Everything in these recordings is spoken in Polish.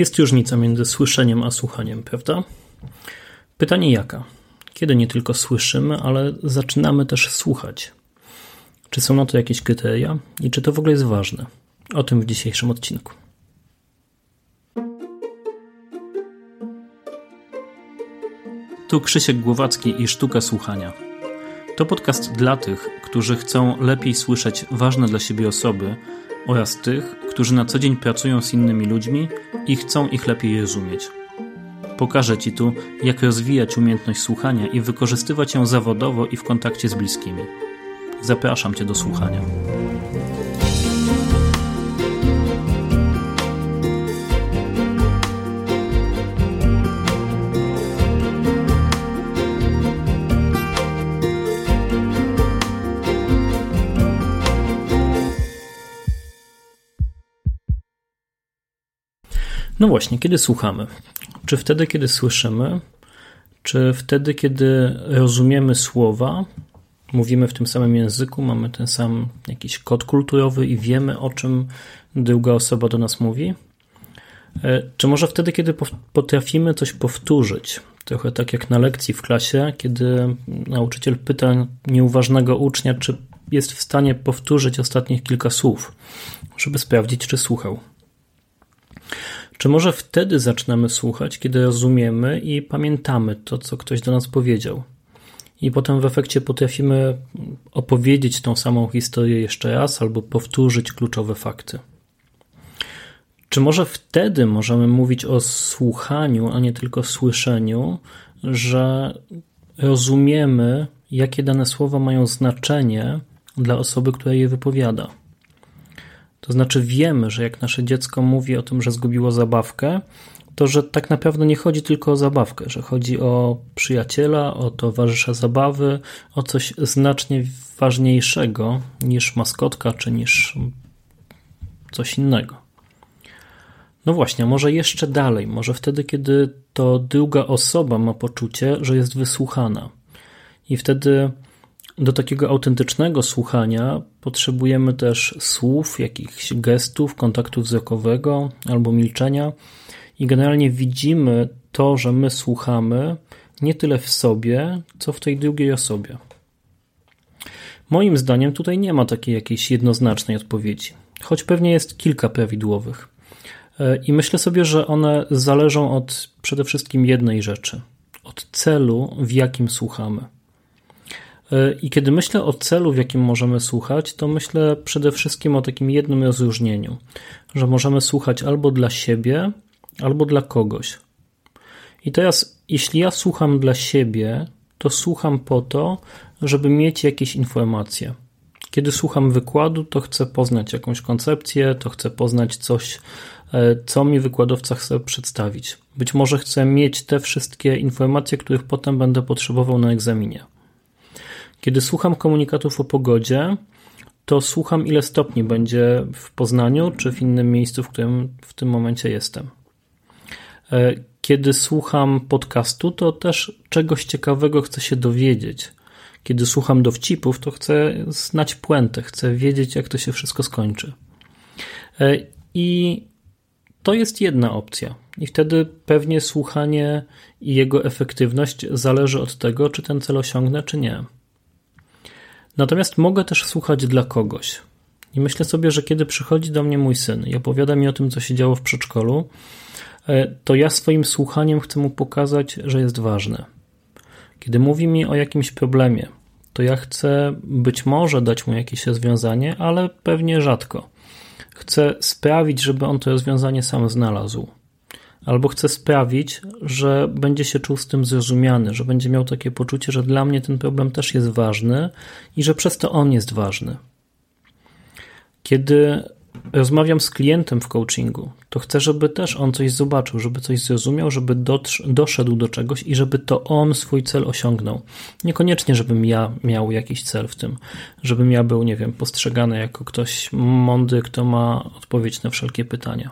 Jest różnica między słyszeniem a słuchaniem, prawda? Pytanie jaka? Kiedy nie tylko słyszymy, ale zaczynamy też słuchać? Czy są na to jakieś kryteria i czy to w ogóle jest ważne? O tym w dzisiejszym odcinku. Tu Krzysiek Głowacki i Sztuka Słuchania. To podcast dla tych, którzy chcą lepiej słyszeć ważne dla siebie osoby oraz tych, którzy na co dzień pracują z innymi ludźmi i chcą ich lepiej rozumieć. Pokażę Ci tu, jak rozwijać umiejętność słuchania i wykorzystywać ją zawodowo i w kontakcie z bliskimi. Zapraszam Cię do słuchania. No właśnie, kiedy słuchamy? Czy wtedy, kiedy słyszymy, czy wtedy, kiedy rozumiemy słowa, mówimy w tym samym języku, mamy ten sam jakiś kod kulturowy i wiemy, o czym druga osoba do nas mówi? E, czy może wtedy, kiedy potrafimy coś powtórzyć? Trochę tak jak na lekcji w klasie, kiedy nauczyciel pyta nieuważnego ucznia, czy jest w stanie powtórzyć ostatnich kilka słów, żeby sprawdzić, czy słuchał. Czy może wtedy zaczynamy słuchać, kiedy rozumiemy i pamiętamy to, co ktoś do nas powiedział? I potem w efekcie potrafimy opowiedzieć tą samą historię jeszcze raz albo powtórzyć kluczowe fakty. Czy może wtedy możemy mówić o słuchaniu, a nie tylko słyszeniu, że rozumiemy, jakie dane słowa mają znaczenie dla osoby, która je wypowiada? To znaczy wiemy, że jak nasze dziecko mówi o tym, że zgubiło zabawkę, to że tak naprawdę nie chodzi tylko o zabawkę, że chodzi o przyjaciela, o towarzysza zabawy, o coś znacznie ważniejszego niż maskotka czy niż coś innego. No właśnie, może jeszcze dalej, może wtedy, kiedy to druga osoba ma poczucie, że jest wysłuchana. I wtedy do takiego autentycznego słuchania potrzebujemy też słów, jakichś gestów, kontaktu wzrokowego albo milczenia i generalnie widzimy to, że my słuchamy nie tyle w sobie, co w tej drugiej osobie. Moim zdaniem tutaj nie ma takiej jakiejś jednoznacznej odpowiedzi, choć pewnie jest kilka prawidłowych. E, I myślę sobie, że one zależą od przede wszystkim jednej rzeczy: od celu, w jakim słuchamy. I kiedy myślę o celu, w jakim możemy słuchać, to myślę przede wszystkim o takim jednym rozróżnieniu, że możemy słuchać albo dla siebie, albo dla kogoś. I teraz, jeśli ja słucham dla siebie, to słucham po to, żeby mieć jakieś informacje. Kiedy słucham wykładu, to chcę poznać jakąś koncepcję, to chcę poznać coś, e, co mi wykładowca chce przedstawić. Być może chcę mieć te wszystkie informacje, których potem będę potrzebował na egzaminie. Kiedy słucham komunikatów o pogodzie, to słucham, ile stopni będzie w Poznaniu czy w innym miejscu, w którym w tym momencie jestem. E, kiedy słucham podcastu, to też czegoś ciekawego chcę się dowiedzieć. Kiedy słucham dowcipów, to chcę znać puentę, chcę wiedzieć, jak to się wszystko skończy. E, I to jest jedna opcja. I wtedy pewnie słuchanie i jego efektywność zależy od tego, czy ten cel osiągnę, czy nie. Natomiast mogę też słuchać dla kogoś. I myślę sobie, że kiedy przychodzi do mnie mój syn i opowiada mi o tym, co się działo w przedszkolu, e, to ja swoim słuchaniem chcę mu pokazać, że jest ważne. Kiedy mówi mi o jakimś problemie, to ja chcę być może dać mu jakieś rozwiązanie, ale pewnie rzadko. Chcę sprawić, żeby on to rozwiązanie sam znalazł albo chcę sprawić, że będzie się czuł z tym zrozumiany, że będzie miał takie poczucie, że dla mnie ten problem też jest ważny i że przez to on jest ważny. Kiedy rozmawiam z klientem w coachingu, to chcę, żeby też on coś zobaczył, żeby coś zrozumiał, żeby doszedł do czegoś i żeby to on swój cel osiągnął. Niekoniecznie, żebym ja miał jakiś cel w tym, żebym ja był, nie wiem, postrzegany jako ktoś mądry, kto ma odpowiedź na wszelkie pytania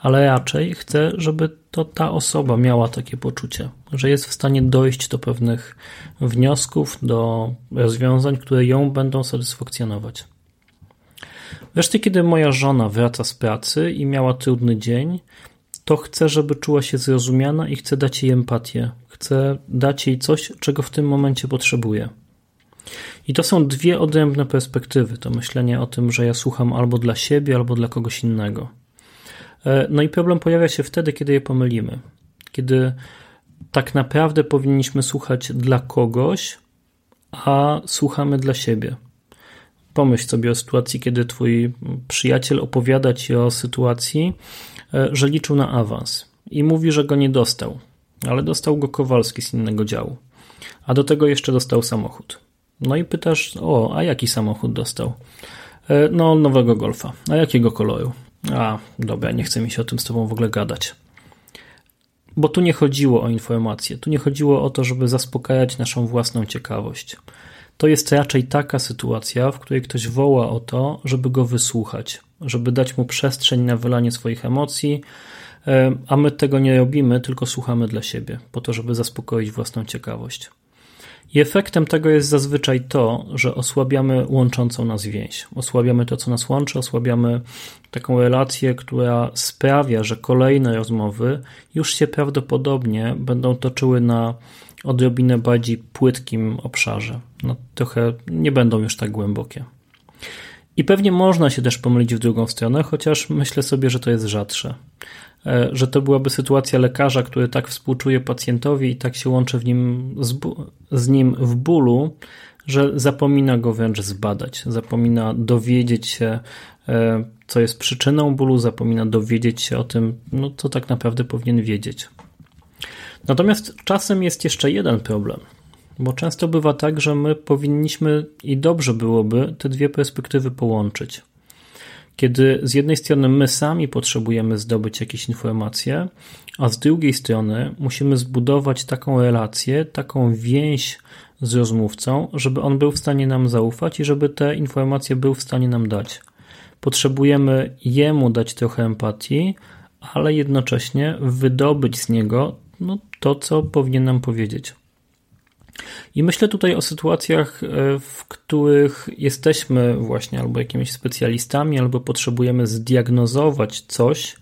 ale raczej chcę, żeby to ta osoba miała takie poczucie, że jest w stanie dojść do pewnych wniosków, do rozwiązań, które ją będą satysfakcjonować. Wreszcie, kiedy moja żona wraca z pracy i miała trudny dzień, to chcę, żeby czuła się zrozumiana i chcę dać jej empatię. Chcę dać jej coś, czego w tym momencie potrzebuje. I to są dwie odrębne perspektywy. To myślenie o tym, że ja słucham albo dla siebie, albo dla kogoś innego. E, no i problem pojawia się wtedy, kiedy je pomylimy. Kiedy tak naprawdę powinniśmy słuchać dla kogoś, a słuchamy dla siebie. Pomyśl sobie o sytuacji, kiedy twój przyjaciel opowiada ci o sytuacji, e, że liczył na awans i mówi, że go nie dostał, ale dostał go Kowalski z innego działu. A do tego jeszcze dostał samochód. No i pytasz, o, a jaki samochód dostał? E, no, nowego golfa. A jakiego koloru? A, dobra, nie chce mi się o tym z tobą w ogóle gadać. Bo tu nie chodziło o informacje, tu nie chodziło o to, żeby zaspokajać naszą własną ciekawość. To jest raczej taka sytuacja, w której ktoś woła o to, żeby go wysłuchać, żeby dać mu przestrzeń na wylanie swoich emocji, e, a my tego nie robimy, tylko słuchamy dla siebie, po to, żeby zaspokoić własną ciekawość. I efektem tego jest zazwyczaj to, że osłabiamy łączącą nas więź. Osłabiamy to, co nas łączy, osłabiamy taką relację, która sprawia, że kolejne rozmowy już się prawdopodobnie będą toczyły na odrobinę bardziej płytkim obszarze. No, trochę nie będą już tak głębokie. I pewnie można się też pomylić w drugą stronę, chociaż myślę sobie, że to jest rzadsze. E, że to byłaby sytuacja lekarza, który tak współczuje pacjentowi i tak się łączy w nim z, z nim w bólu, że zapomina go wręcz zbadać, zapomina dowiedzieć się, e, co jest przyczyną bólu, zapomina dowiedzieć się o tym, no, co tak naprawdę powinien wiedzieć. Natomiast czasem jest jeszcze jeden problem, bo często bywa tak, że my powinniśmy i dobrze byłoby te dwie perspektywy połączyć kiedy z jednej strony my sami potrzebujemy zdobyć jakieś informacje, a z drugiej strony musimy zbudować taką relację, taką więź z rozmówcą, żeby on był w stanie nam zaufać i żeby te informacje był w stanie nam dać. Potrzebujemy jemu dać trochę empatii, ale jednocześnie wydobyć z niego no, to, co powinien nam powiedzieć. I myślę tutaj o sytuacjach, e, w których jesteśmy właśnie albo jakimiś specjalistami, albo potrzebujemy zdiagnozować coś,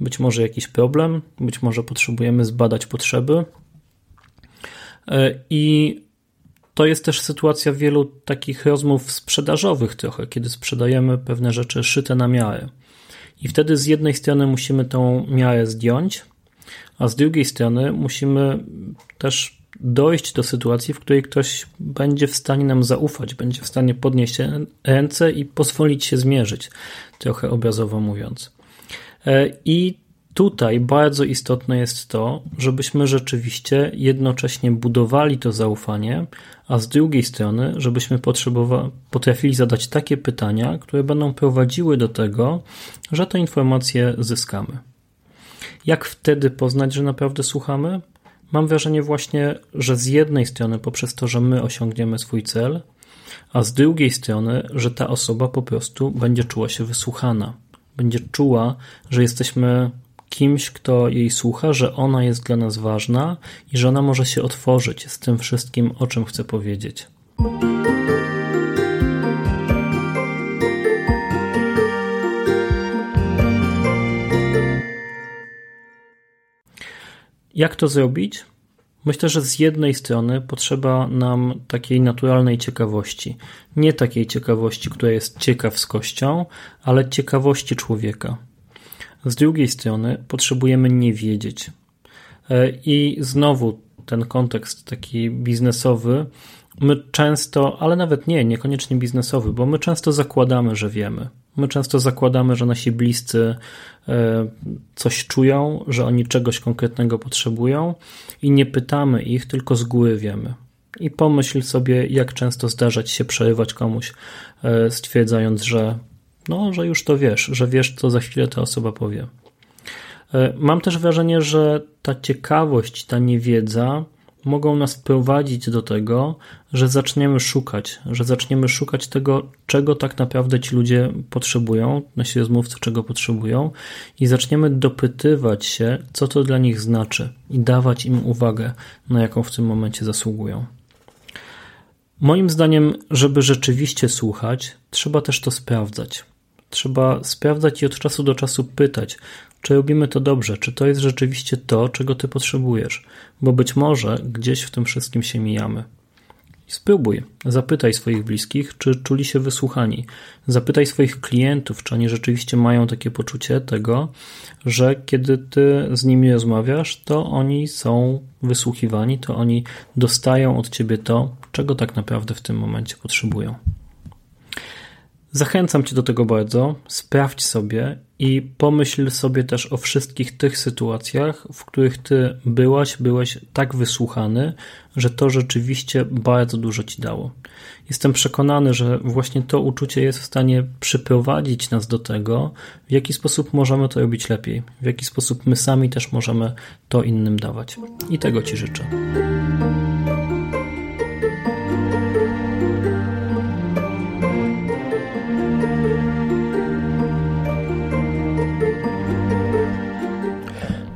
być może jakiś problem, być może potrzebujemy zbadać potrzeby. E, I to jest też sytuacja wielu takich rozmów sprzedażowych trochę, kiedy sprzedajemy pewne rzeczy szyte na miarę. I wtedy z jednej strony musimy tą miarę zdjąć, a z drugiej strony musimy też dojść do sytuacji, w której ktoś będzie w stanie nam zaufać, będzie w stanie podnieść ręce i pozwolić się zmierzyć, trochę obrazowo mówiąc. E, I tutaj bardzo istotne jest to, żebyśmy rzeczywiście jednocześnie budowali to zaufanie, a z drugiej strony, żebyśmy potrafili zadać takie pytania, które będą prowadziły do tego, że te informacje zyskamy. Jak wtedy poznać, że naprawdę słuchamy? Mam wrażenie właśnie, że z jednej strony poprzez to, że my osiągniemy swój cel, a z drugiej strony, że ta osoba po prostu będzie czuła się wysłuchana. Będzie czuła, że jesteśmy kimś, kto jej słucha, że ona jest dla nas ważna i że ona może się otworzyć z tym wszystkim, o czym chce powiedzieć. Jak to zrobić? Myślę, że z jednej strony potrzeba nam takiej naturalnej ciekawości. Nie takiej ciekawości, która jest ciekawskością, ale ciekawości człowieka. Z drugiej strony potrzebujemy nie wiedzieć. E, I znowu ten kontekst taki biznesowy, my często, ale nawet nie, niekoniecznie biznesowy, bo my często zakładamy, że wiemy. My często zakładamy, że nasi bliscy e, coś czują, że oni czegoś konkretnego potrzebują i nie pytamy ich, tylko z góry wiemy. I pomyśl sobie, jak często zdarzać się przerywać komuś, e, stwierdzając, że no, że już to wiesz, że wiesz, co za chwilę ta osoba powie. E, mam też wrażenie, że ta ciekawość, ta niewiedza mogą nas prowadzić do tego, że zaczniemy szukać, że zaczniemy szukać tego, czego tak naprawdę ci ludzie potrzebują, nasi rozmówcy czego potrzebują, i zaczniemy dopytywać się, co to dla nich znaczy, i dawać im uwagę, na jaką w tym momencie zasługują. Moim zdaniem, żeby rzeczywiście słuchać, trzeba też to sprawdzać. Trzeba sprawdzać i od czasu do czasu pytać, czy robimy to dobrze, czy to jest rzeczywiście to, czego ty potrzebujesz, bo być może gdzieś w tym wszystkim się mijamy. Spróbuj, zapytaj swoich bliskich, czy czuli się wysłuchani. Zapytaj swoich klientów, czy oni rzeczywiście mają takie poczucie tego, że kiedy ty z nimi rozmawiasz, to oni są wysłuchiwani, to oni dostają od ciebie to, czego tak naprawdę w tym momencie potrzebują. Zachęcam Cię do tego bardzo. Sprawdź sobie i pomyśl sobie też o wszystkich tych sytuacjach, w których Ty byłaś, byłeś tak wysłuchany, że to rzeczywiście bardzo dużo Ci dało. Jestem przekonany, że właśnie to uczucie jest w stanie przyprowadzić nas do tego, w jaki sposób możemy to robić lepiej, w jaki sposób my sami też możemy to innym dawać. I tego Ci życzę.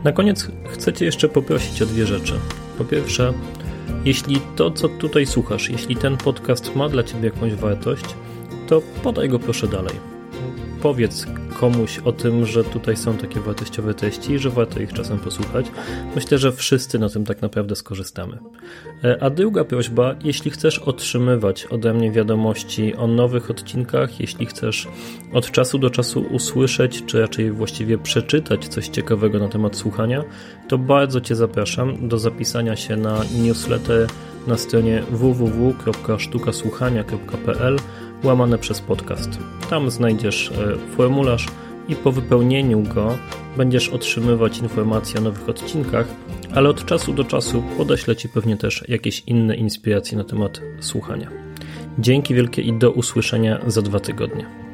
Na koniec chcę Cię jeszcze poprosić o dwie rzeczy. Po pierwsze, jeśli to, co tutaj słuchasz, jeśli ten podcast ma dla Ciebie jakąś wartość, to podaj go proszę dalej. Powiedz komuś o tym, że tutaj są takie wartościowe treści że warto ich czasem posłuchać. Myślę, że wszyscy na tym tak naprawdę skorzystamy. E, a druga prośba, jeśli chcesz otrzymywać ode mnie wiadomości o nowych odcinkach, jeśli chcesz od czasu do czasu usłyszeć, czy raczej właściwie przeczytać coś ciekawego na temat słuchania, to bardzo Cię zapraszam do zapisania się na newsletter na stronie www.sztukasłuchania.pl łamane przez podcast. Tam znajdziesz e, formularz i po wypełnieniu go będziesz otrzymywać informacje o nowych odcinkach, ale od czasu do czasu podeślę Ci pewnie też jakieś inne inspiracje na temat słuchania. Dzięki wielkie i do usłyszenia za dwa tygodnie.